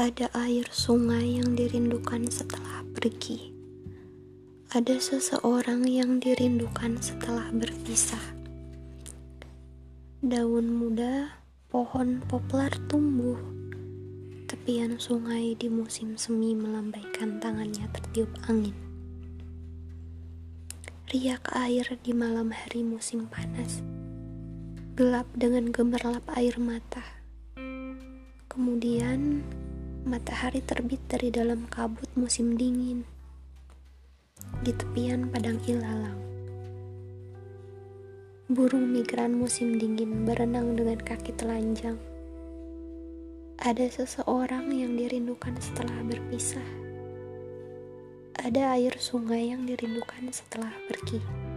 Ada air sungai yang dirindukan setelah pergi. Ada seseorang yang dirindukan setelah berpisah. Daun muda, pohon poplar tumbuh. Tepian sungai di musim semi melambaikan tangannya tertiup angin. Riak air di malam hari musim panas. Gelap dengan gemerlap air mata. Kemudian matahari terbit dari dalam kabut musim dingin di tepian padang ilalang. Burung migran musim dingin berenang dengan kaki telanjang. Ada seseorang yang dirindukan setelah berpisah. Ada air sungai yang dirindukan setelah pergi.